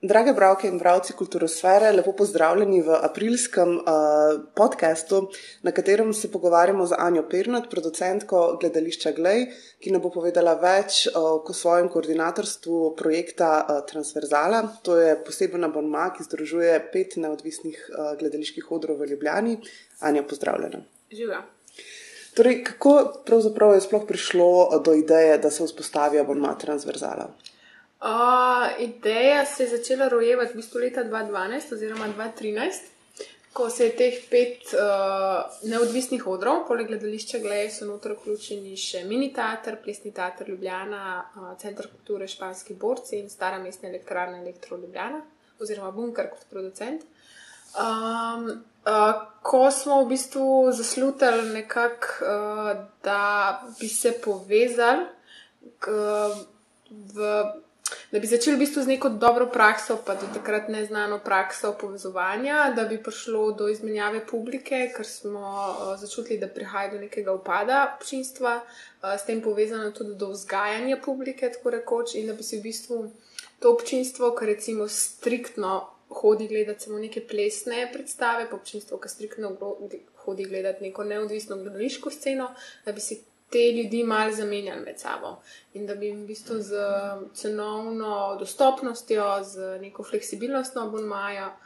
Drage bralke in bralci kulturosfere, lepo pozdravljeni v aprilskem uh, podkastu, na katerem se pogovarjamo z Anjo Pernot, producentko gledališča Glej, ki nam bo povedala več uh, o svojem koordinatorstvu projekta uh, Transverzala. To je poseben abonma, ki združuje pet neodvisnih uh, gledaliških odrov v Ljubljani. Anja, pozdravljena. Živa. Torej, kako pravzaprav je sploh prišlo do ideje, da se vzpostavi abonma Transverzala? Uh, ideja se je začela rojevati v bistvu leta 2012 oziroma 2013, ko se je teh pet uh, neodvisnih odrov, poleg gledališča Glej, so notor vključeni še mini teater, plesni teater Ljubljana, uh, Centr kulture Španski borci in stara mestna elektrarna Elektro Ljubljana oziroma Bunker kot producent. Um, uh, ko smo v bistvu zaslutili nekako, uh, da bi se povezali k, v da bi začeli v bistvu z neko dobro prakso, pa do takrat neznano prakso povezovanja, da bi prišlo do izmenjave publike, ker smo uh, začutili, da prihaja do nekega upada občinstva, uh, s tem povezano tudi do vzgajanja publike, tako rekoč, in da bi se v bistvu to občinstvo, kar recimo striktno hodi gledati samo neke plesne predstave, pa občinstvo, ki striktno hodi gledati neko neodvisno gledališko sceno, da bi si te ljudi malo zamenjali med sabo in da bi jim v bistvu z cenovno dostopnostjo, z neko fleksibilnostjo abonmaja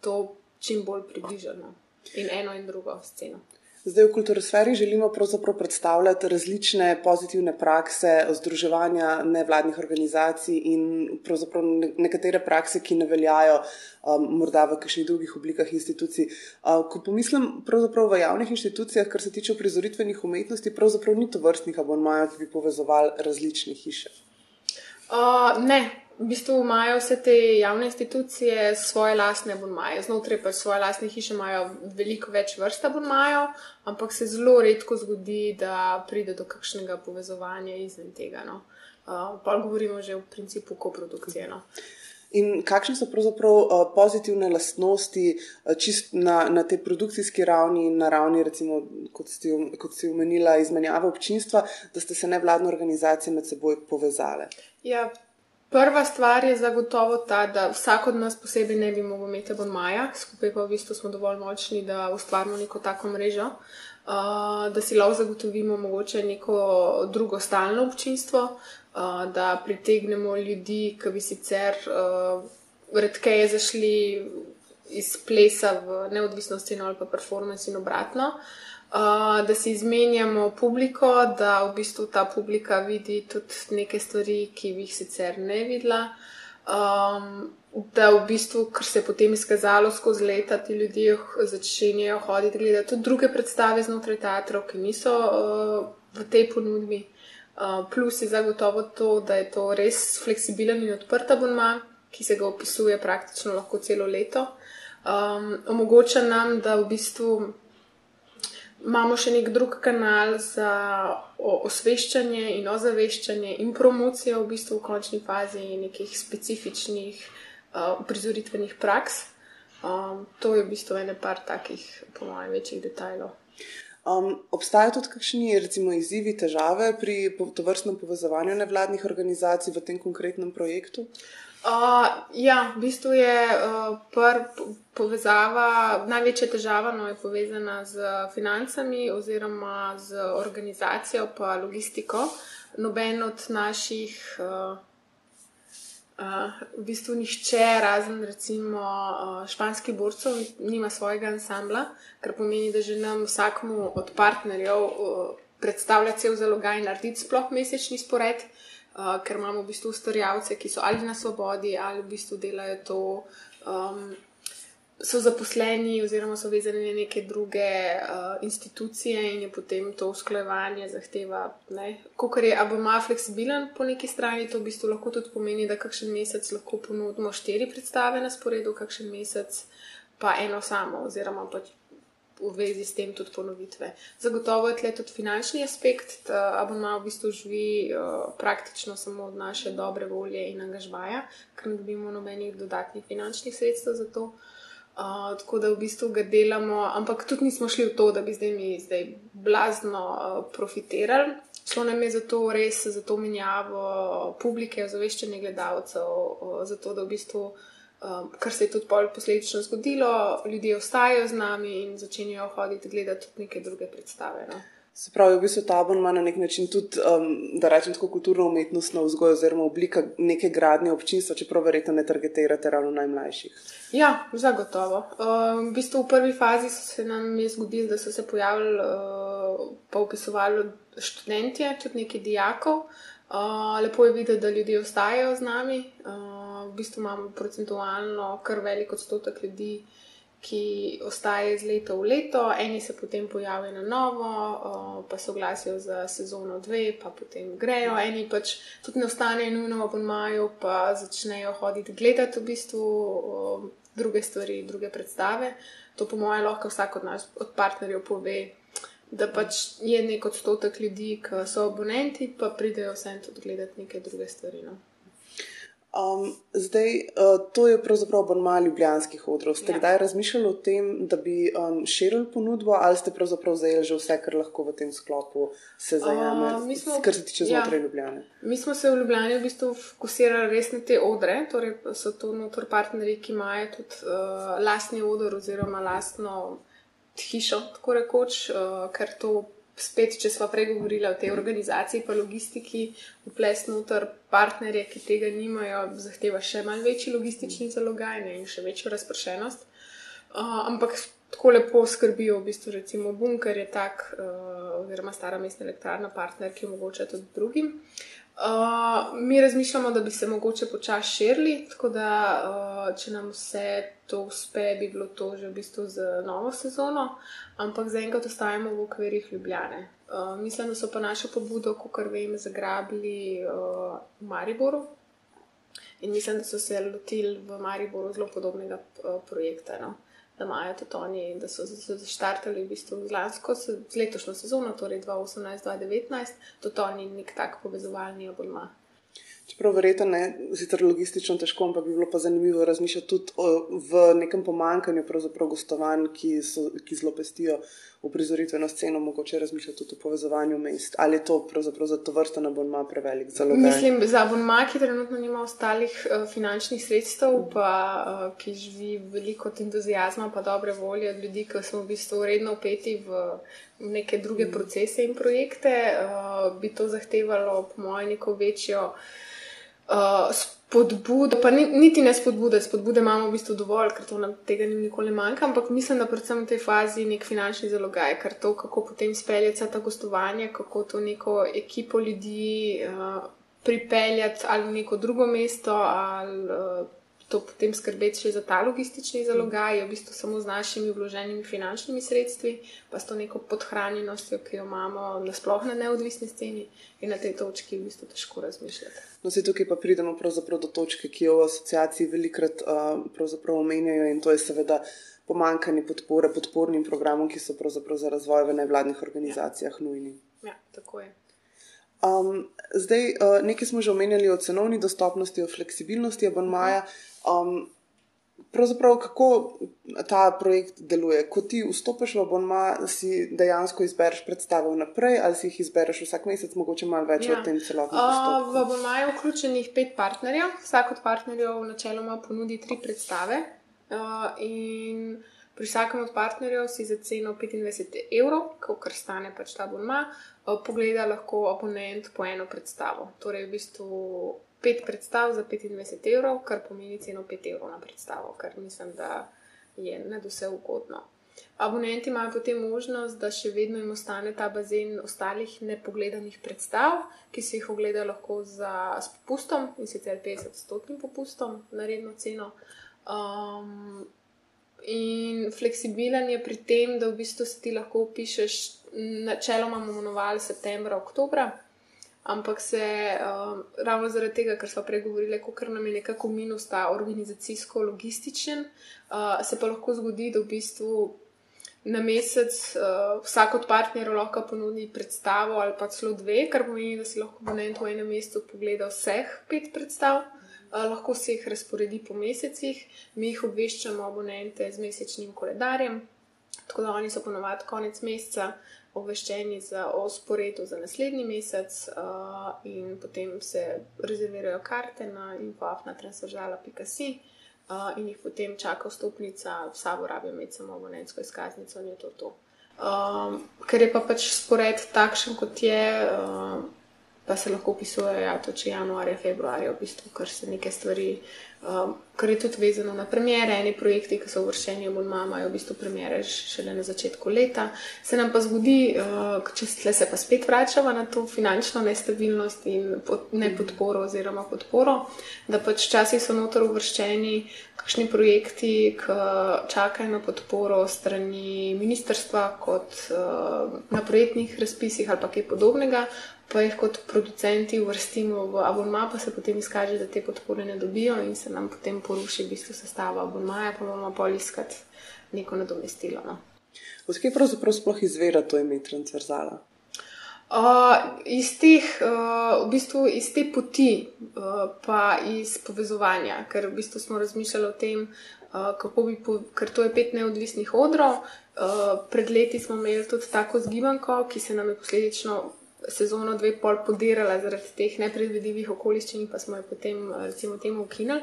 to čim bolj približano in eno in drugo sceno. Zdaj v kulturosferi želimo pravzaprav predstavljati različne pozitivne prakse združevanja nevladnih organizacij in pravzaprav nekatere prakse, ki ne veljajo um, morda v kakšnih drugih oblikah institucij. Uh, ko pomislim pravzaprav v javnih institucijah, kar se tiče prizoritvenih umetnosti, pravzaprav ni to vrstnih abonmajev, ki bi povezovali različne hiše. Uh, ne, v bistvu imajo vse te javne institucije svoje lastne abonmaje, znotraj pa svoje lastne hiše imajo veliko več vrst abonmajev, ampak se zelo redko zgodi, da pride do kakšnega povezovanja izven tega. No. Uh, pa govorimo že v principu koprodukcije. No. In kakšne so pravzaprav uh, pozitivne lastnosti uh, na, na tej produkcijski ravni in na ravni, recimo, kot ste, kot ste omenila, izmenjave občinstva, da ste se nevladne organizacije med seboj povezale? Ja, Prva stvar je zagotovo ta, da vsak od nas posebej ne bi mogel imeti abonmaja, skupaj pa v bistvu smo dovolj močni, da ustvarimo neko tako mrežo, uh, da si lahko zagotovimo mogoče neko drugo stalno občinstvo, uh, da pritegnemo ljudi, ki bi sicer uh, redkeje zašli iz plesa v neodvisnost ali pa performance in obratno. Uh, da si izmenjamo publiko, da v bistvu ta publika vidi tudi neke stvari, ki bi jih sicer ne videla. Um, da v bistvu, kar se je potem izkazalo skozi leta, ti ljudje začenjajo hoditi gledati tudi druge predstave znotraj teatrov, ki niso uh, v tej ponudbi. Uh, plus je zagotovo to, da je to res fleksibilen in odprt abonma, ki se ga opisuje praktično lahko celo leto. Um, omogoča nam, da v bistvu imamo še nek drug kanal za osveščanje in ozaveščanje in promocijo v bistvu v končni fazi nekih specifičnih uh, prizoritvenih praks. Um, to je v bistvu ene par takih, po mojem, večjih detajlov. Um, obstajajo tudi kakšni, recimo, izzivi, težave pri tovrstnem povezovanju nevladnih organizacij v tem konkretnem projektu? Uh, ja, v bistvu je uh, prva povezava, največja težava no, je povezana z financami oziroma z organizacijo pa logistiko. Noben od naših, uh, uh, v bistvu nišče, razen recimo uh, španskih borcev, nima svojega ansambla, kar pomeni, da že nam vsakmu od partnerjev uh, predstavlja cel zalogaj in narediti sploh mesečni spored uh, ker imamo v bistvu ustvarjalce, ki so ali na svobodi, ali v bistvu delajo to, um, so zaposleni oziroma so vezani na neke druge uh, institucije in je potem to usklajevanje zahteva. Ko je aboma fleksibilen po neki strani, to v bistvu lahko tudi pomeni, da kakšen mesec lahko ponudimo štiri predstave na sporedu, kakšen mesec pa eno samo oziroma pač v vezi s tem tudi ponovitve. Zagotovo je tudi finančni aspekt, da abonma v bistvu živi uh, praktično samo od naše dobre volje in angažmaja, ker ne dobimo nobenih dodatnih finančnih sredstev za to. Uh, tako da v bistvu ga delamo, ampak tudi nismo šli v to, da bi zdaj mi zdaj blazno uh, profitirali. Šlo nam je za to res, za to menjavo publike, ozaveščanje gledalcev, uh, za to, da v bistvu Um, kar se je tudi posledično zgodilo, ljudje ostajajo z nami in začenjajo hoditi gledati tudi neke druge predstave. No. Se pravi, v bistvu ta bon ima na nek način tudi, um, da rečem tako, kulturno umetnostno vzgojo oziroma oblika neke gradnje občinstva, čeprav verjetno ne targetirate ravno najmlajših. Ja, zagotovo. Um, v bistvu v prvi fazi se nam je zgodilo, da so se pojavili uh, pa upisovali študentje, tudi neki dijakov. Uh, lepo je videti, da ljudje ostajajo z nami. Uh, v bistvu imamo procentualno kar velik odstotek ljudi, ki ostaje iz leta v leto, eni se potem pojavijo na novo, pa se oglasijo za sezono dve, pa potem grejo, eni pač tudi ne ostanejo nujno v Bonmaju, pa začnejo hoditi gledati v bistvu druge stvari, druge predstave. To, po mojem, lahko vsak od nas, od partnerjev, pove. Da pač je nek odstotek ljudi, ki so abonenti, pa pridejo vsem tudi gledati neke druge stvari. No. Um, zdaj, uh, to je pravzaprav bolj malo ljubljanskih odrov. Ste ja. kdaj razmišljali o tem, da bi um, širili ponudbo, ali ste pravzaprav zajeli že vse, kar lahko v tem sklopu se zajame, uh, kar se tiče znotraj ja. Ljubljane? Mi smo se v Ljubljani v bistvu fokusirali res na te odre, torej so to notor partnerji, ki imajo tudi uh, lastni odor oziroma lastno hišo, tako rekoč, uh, ker to spet, če smo prej govorili o tej organizaciji, pa logistiki, vples noter partnerje, ki tega nimajo, zahteva še malce večji logistični zalogaj in še večjo razpršenost. Uh, ampak tako lepo skrbijo, v bistvu, recimo Bunker je tak, uh, oziroma stara mestna elektrarna partner, ki omogoča tudi drugim. Uh, mi razmišljamo, da bi se mogoče počasi širili, tako da uh, če nam vse to uspe, bi bilo to že v bistvu z novo sezono, ampak zaenkrat ostajamo v okvirih Ljubljane. Uh, mislim, da so pa našo pobudo, kot vem, zagrabili uh, v Mariboru in mislim, da so se lotili v Mariboru zelo podobnega uh, projekta. No? Da imajo tudi oni, da so začrtali v bistvu z lansko, z letošnjo sezono, torej 2018-2019, tudi oni nek tak povezovalni abonma. Čeprav verjetno ne, sicer logistično težko, ampak bi bilo pa zanimivo razmišljati tudi o, v nekem pomankanju gostovanj, ki, so, ki zelo pestijo uprizoritveno sceno, mogoče razmišljati tudi o povezovanju mest. Ali je to pravzaprav za to vrsto abonma prevelik zalog? Mislim, za abonma, ki trenutno nima ostalih uh, finančnih sredstev, pa uh, ki živi veliko entuzijazma, pa dobre volje od ljudi, ki smo v bistvu redno upeti v neke druge mm. procese in projekte, uh, bi to zahtevalo, po mojem, neko večjo. Uh, spodbude, pa ni, niti ne spodbude, spodbude imamo v bistvu dovolj, ker to nam tega ni nikoli manjka, ampak mislim, da predvsem v tej fazi nek finančni zalogaj, ker to, kako potem speljati ta gostovanja, kako to neko ekipo ljudi uh, pripeljati ali v neko drugo mesto ali. Uh, To potem skrbeti še za ta logistični zalogaj, v bistvu samo z našimi vloženimi finančnimi sredstvi, pa s to neko podhranjenostjo, ki jo imamo nasplošno na neodvisni sceni, in na tej točki v bistvu težko razmišljati. No, se tukaj pa pridemo do točke, ki jo v asociaciji velikrat uh, omenjajo, in to je seveda pomankanje podpore podpornim programom, ki so za razvoj v nevladnih organizacijah ja. nujni. Ja, tako je. Um, zdaj, uh, nekaj smo že omenjali o cenovni dostopnosti, o fleksibilnosti abonmaja. Um, pravzaprav, kako ta projekt deluje? Ko ti vstopiš v abonma, si dejansko izbereš predstave vnaprej, ali si jih izbereš vsak mesec, mogoče malo več ja. o tem celotnem postopku? Uh, v abonma je vključenih pet partnerjev, vsak od partnerjev načeloma ponudi tri predstave. Uh, in pri vsakem od partnerjev si za ceno 25 evrov, kar stane pač ta abonma, uh, pogleda lahko abonent po eno predstavo. Torej, v bistvu pet predstav za 25 evrov, kar pomeni ceno 5 evrov na predstavo, kar mislim, da je nad vse ugodno. Abonenti imajo potem možnost, da še vedno jim ostane ta bazen ostalih nepogledanih predstav, ki se jih ogleda lahko za, s popustom in sicer 50-stotnim popustom na redno ceno. Um, in fleksibilen je pri tem, da v bistvu si ti lahko upišeš, načeloma bomo imenovali septembra, oktobra ampak se um, ravno zaradi tega, kar smo pregovorili, ker nam je nekako minus ta organizacijsko-logističen, uh, se pa lahko zgodi, da v bistvu na mesec uh, vsak od partnerjev lahko ponudi predstavo ali pa celo dve, kar pomeni, da si lahko abonent v enem mestu pogleda vseh pet predstav. Lahko se jih razporedi po mesecih, mi jih obveščamo abonente z mesečnim koledarjem, tako da oni so ponovadi konec meseca, obveščeni za, o sporedu za naslednji mesec, uh, in potem se rezervirajo karte na infoafna transverzala.si. uh, in jih potem čaka vstopnica, vsa uporablja imeti samo abonentsko izkaznico in je to to. Um, ker je pa pač spored takšen, kot je, uh, pa se lahko opisuje, ja, to če januarja, februarja, v bistvu, kar se neke stvari um, kar je tudi vezano na premjere. Eni projekti, ki so uvrščeni v Mama, imajo v bistvu premjere šele na začetku leta. Se nam pa zgodi, uh, če se pa spet vračamo na to finančno nestabilnost in pod, ne podporo, oziroma podporo, da pač včasih so notor uvrščeni kakšni projekti, ki čakajo na podporo strani ministrstva, kot uh, na projektnih razpisih ali pa kaj podobnega pa jih kot producenti uvrstimo v abonma, pa se potem izkaže, da te podpore ne dobijo in se nam potem poruši v bistvu sestava abonmaja, pa moramo pa iskati neko nadomestilo. No. Vse pravzaprav sploh izvira to ime transverzala? Uh, iz, teh, uh, v bistvu iz te poti, uh, pa iz povezovanja, ker v bistvu smo razmišljali o tem, uh, kako bi, po, ker to je pet neodvisnih odrov. Uh, pred leti smo imeli tudi tako zgibanko, ki se nam je posledično sezono dve pol podirala zaradi teh nepredvidljivih okoliščin, pa smo jo potem, eh, recimo, temu ukinili.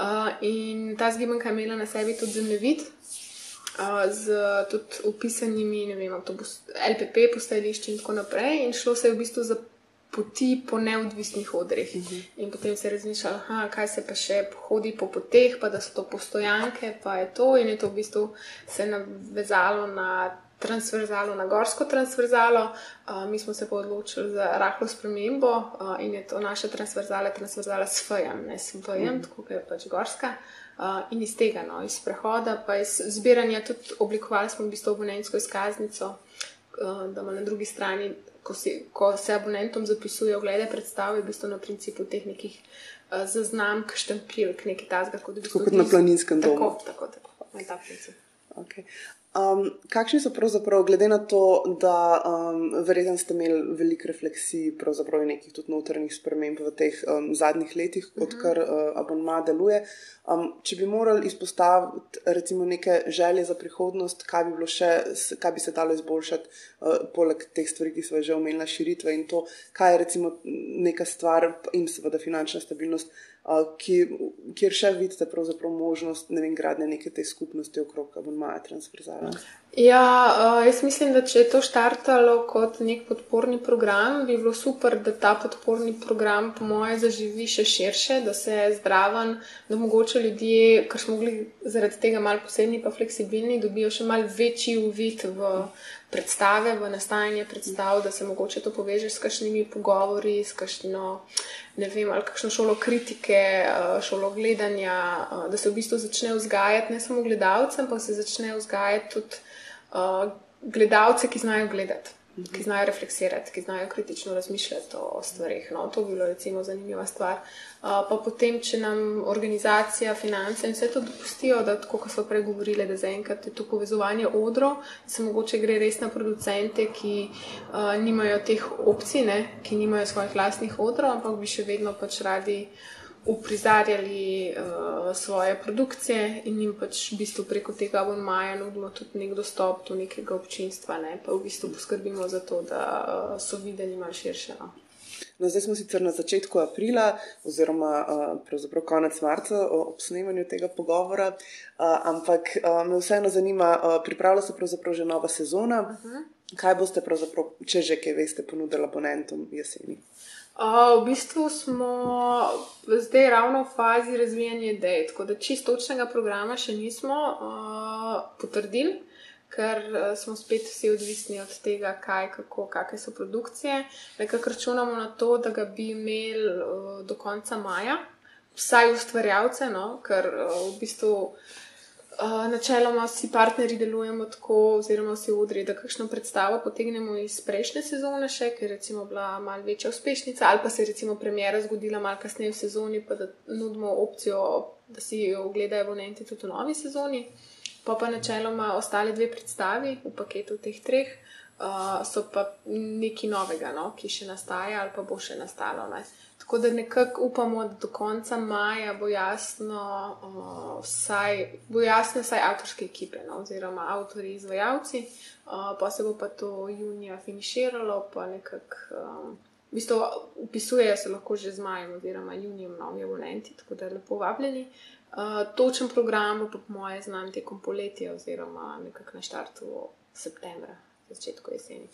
Uh, in ta zgibanka je imela na sebi tudi zemljevid. Uh, z tudi upisanimi, ne vem, avtobus, LPP, postajališči in tako naprej, in šlo se je v bistvu za poti po neodvisnih odreh. Uh mhm. -huh. In potem se je razmišljalo, kaj se pa še hodi po poteh, pa da so to postojanke, pa je to, in je to v bistvu se navezalo na transverzalo na gorsko transverzalo. Mi smo se pa odločili za rahlo spremembo in je to naša transverzala, transverzala s fejem, ne s fejem, mm. tako je pač gorska. In iz tega, no, iz prehoda, pa iz zbiranja, tudi oblikovali smo v bistvu abonentsko izkaznico, da ima na drugi strani, ko, si, ko se abonentom zapisuje oglede predstave, v bistvu na principu teh nekih zaznamk, štempilk, nekaj tasga, kot, v bistvu kot na planinskem domu. Tako, tako, tako, na ta princip. Okay. Um, kakšni so pravzaprav, glede na to, da um, verjetno ste imeli veliko refleksij, pravzaprav nekih tudi notrnih sprememb v teh um, zadnjih letih, odkar uh -huh. uh, abonma deluje. Um, če bi morali izpostaviti recimo neke želje za prihodnost, kaj bi, še, kaj bi se dalo izboljšati, uh, poleg teh stvari, ki smo že omenili, širitve in to, kaj je recimo neka stvar in seveda finančna stabilnost ki, kjer še vidite možnost ne vem, gradnje neke te skupnosti okrog abonmaja transverzala. Ja, jaz mislim, da če je to štartalo kot nek podporni program, bi bilo super, da ta podporni program, po moje, zaživi še širše, da se zdraven, da mogoče ljudje, ker smo bili zaradi tega malo posebni, pa fleksibilni, dobijo še mal večji uvid v predstave, v nastajanje predstav, da se mogoče to poveže s kakšnimi pogovori, s kakšno, ne vem, ali kakšno šolo kritike, eh, šolo gledanja, eh, da se v bistvu začne vzgajati ne samo gledalcem, pa se začne vzgajati tudi uh, gledalce, ki znajo gledati ki znajo refleksirati, ki znajo kritično razmišljati o stvarih. No, to bi bilo recimo zanimiva stvar. Uh, pa potem, če nam organizacija, finance in vse to dopustijo, da tako, kot smo prej govorili, da zaenkrat je to povezovanje odrov, se mogoče gre res na producente, ki uh, nimajo teh opcij, ne, ki nimajo svojih vlastnih odrov, ampak bi še vedno pač radi uprizarjali uh, svoje produkcije in jim pač v bistvu preko tega abonmaja nudimo tudi nek dostop do nekega občinstva, ne? pa v bistvu poskrbimo za to, da uh, so videni malo širše. No? No, zdaj smo sicer na začetku aprila, oziroma uh, konec marca, ob snemanju tega pogovora, ampak me vseeno zanima, pripravlja se pravzaprav že nova sezona. Uh -huh. Kaj boste, če že kaj veste, ponudili abonentom jeseni? Uh, v bistvu smo zdaj ravno v fazi razvijanja idej, tako da čisto točnega programa še nismo uh, potrdili, ker uh, smo spet vsi odvisni od tega, kaj, kako, kakšne so produkcije. Nekako računamo na to, da ga bi imeli uh, do konca maja, vsaj ustvarjalce, no? ker uh, v bistvu. Uh, načeloma vsi partnerji delujemo tako, oziroma vsi odri, da kakšno predstavo potegnemo iz prejšnje sezone, še, ker je bila malce večja uspešnica, ali pa se je recimo premjera zgodila malce kasneje v sezoni, pa da nudimo opcijo, da si jo ogledajo abonenti tudi v novi sezoni. Pa pa načeloma ostale dve predstavi v paketu teh treh uh, so pa nekaj novega, no, ki še nastaja ali pa bo še nastalo. Ne. Tako da nekako upamo, da do konca maja bo jasno, uh, vsaj, bo jasno vsaj avtorske ekipe, no, oziroma avtori, izvajalci, uh, pa se bo pa to junija finiširalo, pa nekako. Um, V bistvu upisujejo se lahko že z majem oziroma junijem novi abonenti, tako da lepo vabljeni. Uh, točen program bo, po moje, znan tekom poletja, oziroma nekako na začetku septembra, začetku jeseni.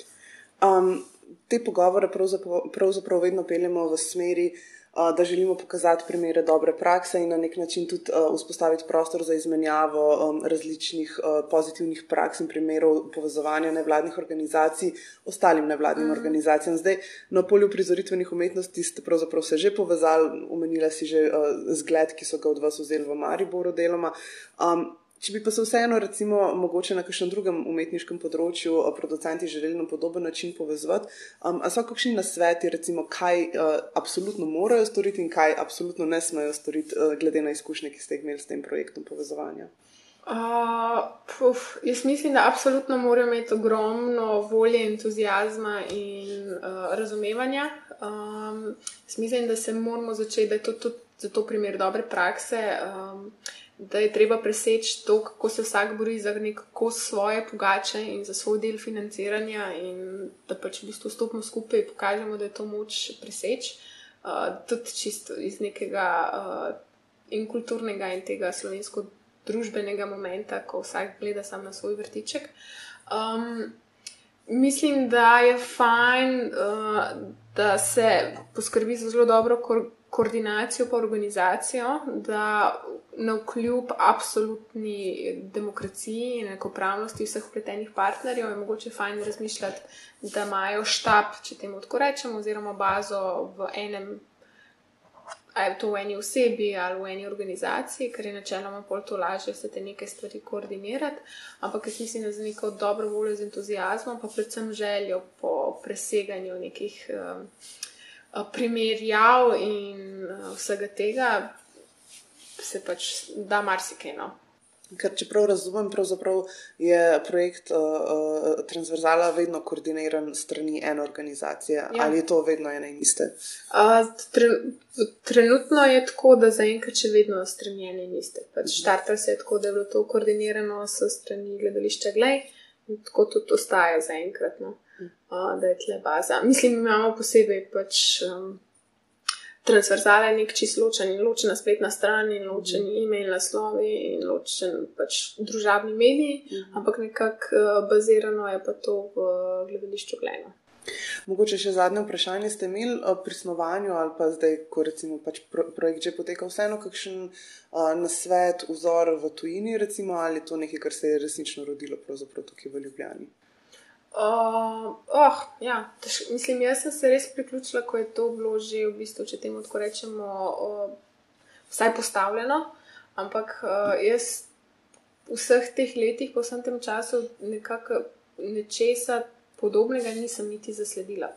Um, te pogovore pravzaprav, pravzaprav vedno peljemo v smeri, uh, da želimo pokazati primere dobre prakse in na nek način tudi vzpostaviti prostor za izmenjavo različnih pozitivnih praks in primerov povezovanja nevladnih organizacij ostalim nevladnim mm. organizacijam. Zdaj, na polju prizoritvenih umetnosti ste pravzaprav se že povezali, omenila si že zgled, ki so ga od vas vzeli v Mariboru deloma. Um, Če bi pa se vseeno, recimo, mogoče na kakšnem drugem umetniškem področju, producenti želeli na podoben način povezati, um, a so kakšni nasveti, recimo, kaj uh, absolutno morajo storiti in kaj absolutno ne smejo storiti, uh, glede na izkušnje, ki ste jih imeli s tem projektom povezovanja? Uh, puf, jaz mislim, da absolutno morajo imeti ogromno volje, entuzijazma in uh, razumevanja. Um, mislim, da se moramo začeti, da je to tudi za to primer dobre prakse. Um, da je treba preseči to, kako se vsak bori za neko svoje pogače in za svoj del financiranja, in da pač v bistvu stopimo skupaj in pokažemo, da je to moč preseči. Uh, tudi čisto iz nekega uh, in kulturnega in tega slovensko-družbenega momenta, ko vsak gleda samo na svoj vrtiček. Um, mislim, da je fajn, uh, da se poskrbi za zelo dobro koordinacijo in organizacijo, da na kljub absolutni demokraciji in enakopravnosti vseh upletenih partnerjev je mogoče fajn razmišljati, da imajo štab, če temu tako rečemo, oziroma bazo v enem. Ali je to v eni osebi ali v eni organizaciji, ker je načeloma pol to lažje se te neke stvari koordinirati, ampak jaz mislim, da za neko dobro voljo z entuzijazmom, pa predvsem željo po preseganju nekih um, primerjav in uh, vsega tega, se pač da marsikaj. No. Ker, če prav razumem, je projekt uh, uh, Transverzala vedno koordiniran strani ene organizacije. Ja. Ali je to vedno ena in iste? Uh, tre, trenutno je tako, da zaenkrat še vedno strani ene in iste. Pač mhm. Štartalo se je tako, da je bilo to koordinirano s strani gledališča Glej in tako tudi ostaja zaenkrat, no. Uh, da je tle baza. Mislim, imamo posebej pač. Um, transverzale, nek čist ločen ločena spletna stran in ločen mm. e-mail naslovi in ločen pač družabni mediji, mm. ampak nekako uh, bazirano je pa to v gledališču Gleno. Mogoče še zadnje vprašanje ste imeli o prisnovanju ali pa zdaj, ko recimo pač projekt že poteka, vseeno kakšen uh, nasvet, vzor v tujini, recimo, ali to nekaj, kar se je resnično rodilo pravzaprav tukaj v Ljubljani? Uh, oh, ja, tež, mislim, jaz sem se res priključila, ko je to bilo že v bistvu, če temu tako rečemo, uh, vsaj postavljeno. Ampak uh, jaz v vseh teh letih, po vsem tem času, nekako nečesa podobnega nisem niti zasledila.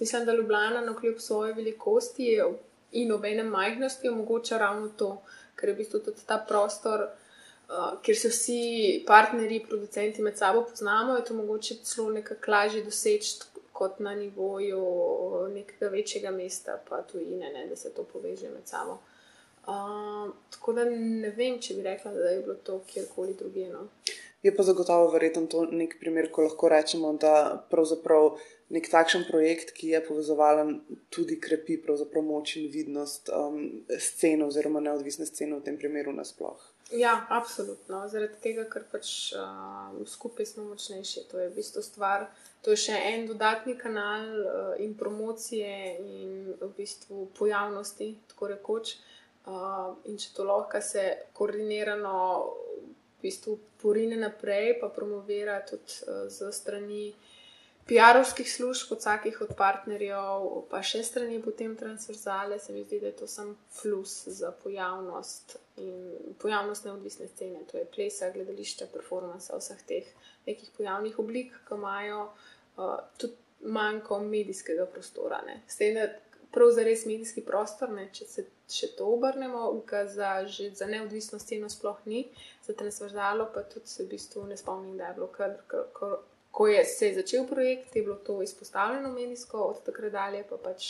Mislim, da Ljubljana, no kljub svoji velikosti in obenem majhnosti, omogoča ravno to, ker je v bistvu tudi ta prostor. Uh, ker se vsi partnerji, producenti med sabo poznamo, je to mogoče celo nekako lažje doseči kot na nivoju nekega večjega mesta, pa tudi ne, da se to poveže med sabo. Uh, tako da ne vem, če bi rekla, da je bilo to kjerkoli drugje. No. Je pa zagotovo verjetno to nek primer, ko lahko rečemo, da pravzaprav nek takšen projekt, ki je povezovalen, tudi krepi moč in vidnost um, scene oziroma neodvisne scene v tem primeru nasplošno. Ja, absolutno. Zaradi tega, ker pač uh, skupaj smo močnejši. To je v bistvu stvar. To je še en dodatni kanal uh, in promocije in v bistvu pojavnosti, tako rekoč. Uh, in če to lahko se koordinirano v bistvu porine naprej, pa promovira tudi uh, z strani. PR-ovskih služb, kot vsakih od partnerjev, pa še strani potem transverzale, se mi zdi, da je to samo plus za pojavnost in pojavnost neodvisne scene, to je plesa, gledališča, performance, vseh teh nekih pojavnih oblik, ki imajo uh, tudi manjko medijskega prostora. Ne. S tem, da prav za res medijski prostor, ne, če se še to obrnemo, ga za, za neodvisno sceno sploh ni, za transverzalo pa tudi se v bistvu ne spomnim, da je bilo kar. kar, kar ko je se je začel projekt, je bilo to izpostavljeno medijsko, od takrat dalje pa pač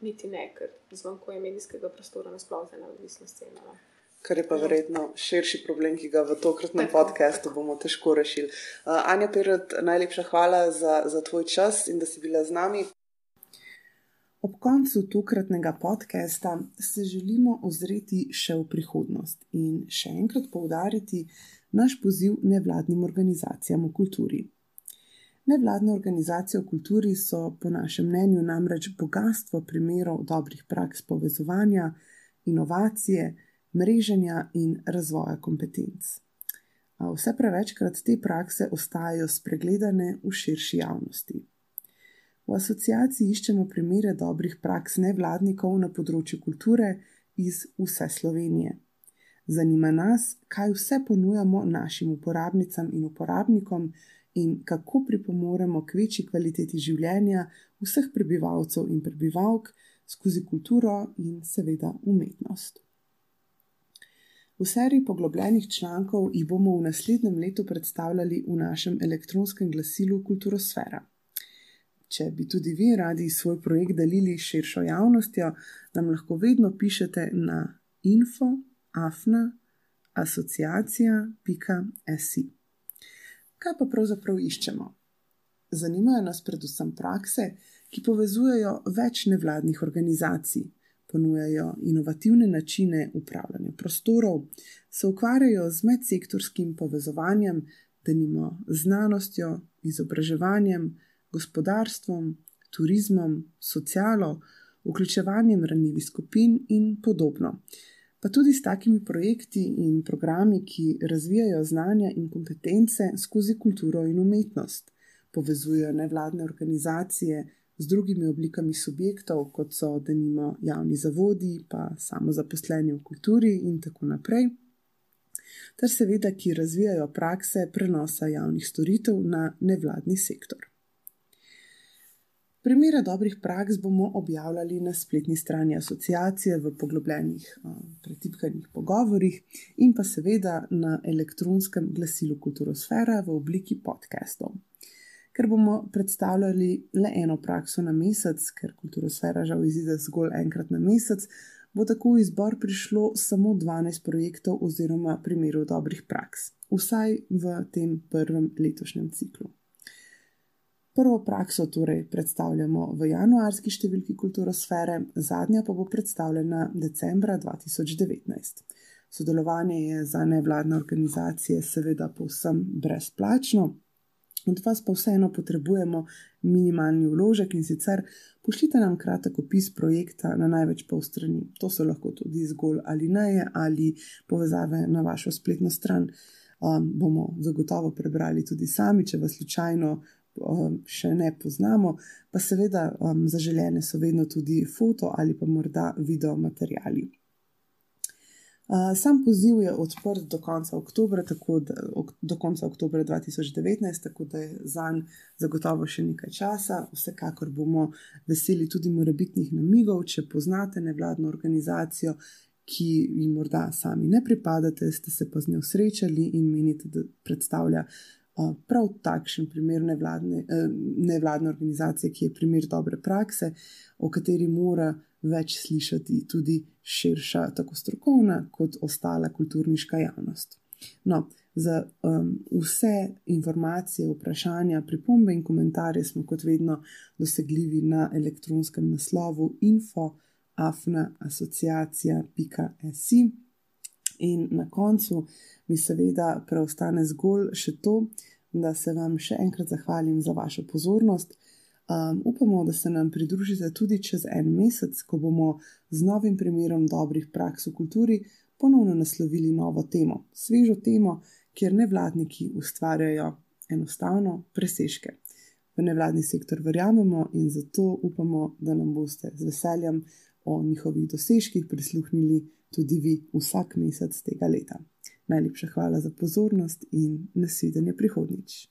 niti ne, ker zmanjkuje medijskega prostora nasploh za neodvisno sceno. No. Kar je pa verjetno širši problem, ki ga v tokratnem Tako. podkastu bomo težko rešili. Uh, Anja Pirot, najlepša hvala za, za tvoj čas in da si bila z nami. Ob koncu tokratnega podcasta se želimo ozreti še v prihodnost in še enkrat poudariti naš poziv nevladnim organizacijam v kulturi. Nevladne organizacije v kulturi so, po našem mnenju, namreč bogatstvo primerov dobrih praks povezovanja, inovacije, mreženja in razvoja kompetenc. Vse prevečkrat te prakse ostajajo spregledane v širši javnosti. V asociaciji iščemo primere dobrih praks nevladnikov na področju kulture iz vse Slovenije. Zanima nas, kaj vse ponujamo našim uporabnicam in uporabnikom in kako pripomoremo k večji kvaliteti življenja vseh prebivalcev in prebivalk skozi kulturo in seveda umetnost. V seriji poglobljenih člankov jih bomo v naslednjem letu predstavljali v našem elektronskem glasilu Kulturosfera. Če bi tudi vi radi svoj projekt delili s širšo javnostjo, nam lahko vedno pišete na info.afna.asociacija.si. Kaj pa pravzaprav iščemo? Zanimajo nas predvsem prakse, ki povezujejo več nevladnih organizacij, ponujajo inovativne načine upravljanja prostorov, se ukvarjajo z medsektorskim povezovanjem, denimo znanostjo, izobraževanjem gospodarstvom, turizmom, socialo, vključevanjem ranljivih skupin in podobno. Pa tudi s takimi projekti in programi, ki razvijajo znanja in kompetence skozi kulturo in umetnost, povezujejo nevladne organizacije z drugimi oblikami subjektov, kot so denimo javni zavodi, pa samozaposleni v kulturi in tako naprej. Ter seveda, ki razvijajo prakse prenosa javnih storitev na nevladni sektor. Primere dobrih praks bomo objavljali na spletni strani asociacije v poglobljenih pretipkanih pogovorih in pa seveda na elektronskem glasilu Kulturosfera v obliki podcastov. Ker bomo predstavljali le eno prakso na mesec, ker Kulturosfera žal izide zgolj enkrat na mesec, bo tako v izbor prišlo samo 12 projektov oziroma primerov dobrih praks, vsaj v tem prvem letošnjem ciklu. Prvo prakso torej predstavljamo v januarski številki Kulturosfere, zadnja pa bo predstavljena decembra 2019. Sodelovanje je za nevladne organizacije seveda povsem brezplačno, od vas pa vseeno potrebujemo minimalni vložek in sicer pošljite nam kratek opis projekta na največ pol strani. To so lahko tudi zgolj ali neje ali povezave na vašo spletno stran. Um, bomo zagotovo prebrali tudi sami, če vas slučajno um, še ne poznamo, pa seveda um, zaželjene so vedno tudi foto ali pa morda video materiali. Uh, sam poziv je odprt do konca oktobra, tako da, ok, do konca oktobra 2019, tako da je za njim zagotovo še nekaj časa. Vsekakor bomo veseli tudi morebitnih namigov, če poznate nevladno organizacijo, ki jim morda sami ne pripadate, ste se pa z njo srečali in menite, da predstavlja prav takšen primer nevladne, eh, nevladne organizacije, ki je primer dobre prakse, o kateri mora več slišati tudi širša, tako strokovna, kot ostala kulturniška javnost. No, za um, vse informacije, vprašanja, pripombe in komentarje smo kot vedno dosegljivi na elektronskem naslovu info.afna.asociacija.si. In na koncu mi seveda preostane zgolj še to, da se vam še enkrat zahvalim za vašo pozornost. Um, upamo, da se nam pridružite tudi čez en mesec, ko bomo z novim primerom dobrih praks v kulturi ponovno naslovili novo temo, svežo temo, kjer nevladniki ustvarjajo enostavno presežke. V nevladni sektor verjamemo in zato upamo, da nam boste z veseljem o njihovih dosežkih prisluhnili tudi vi vsak mesec tega leta. Najlepša hvala za pozornost in nasvidenje prihodnjič.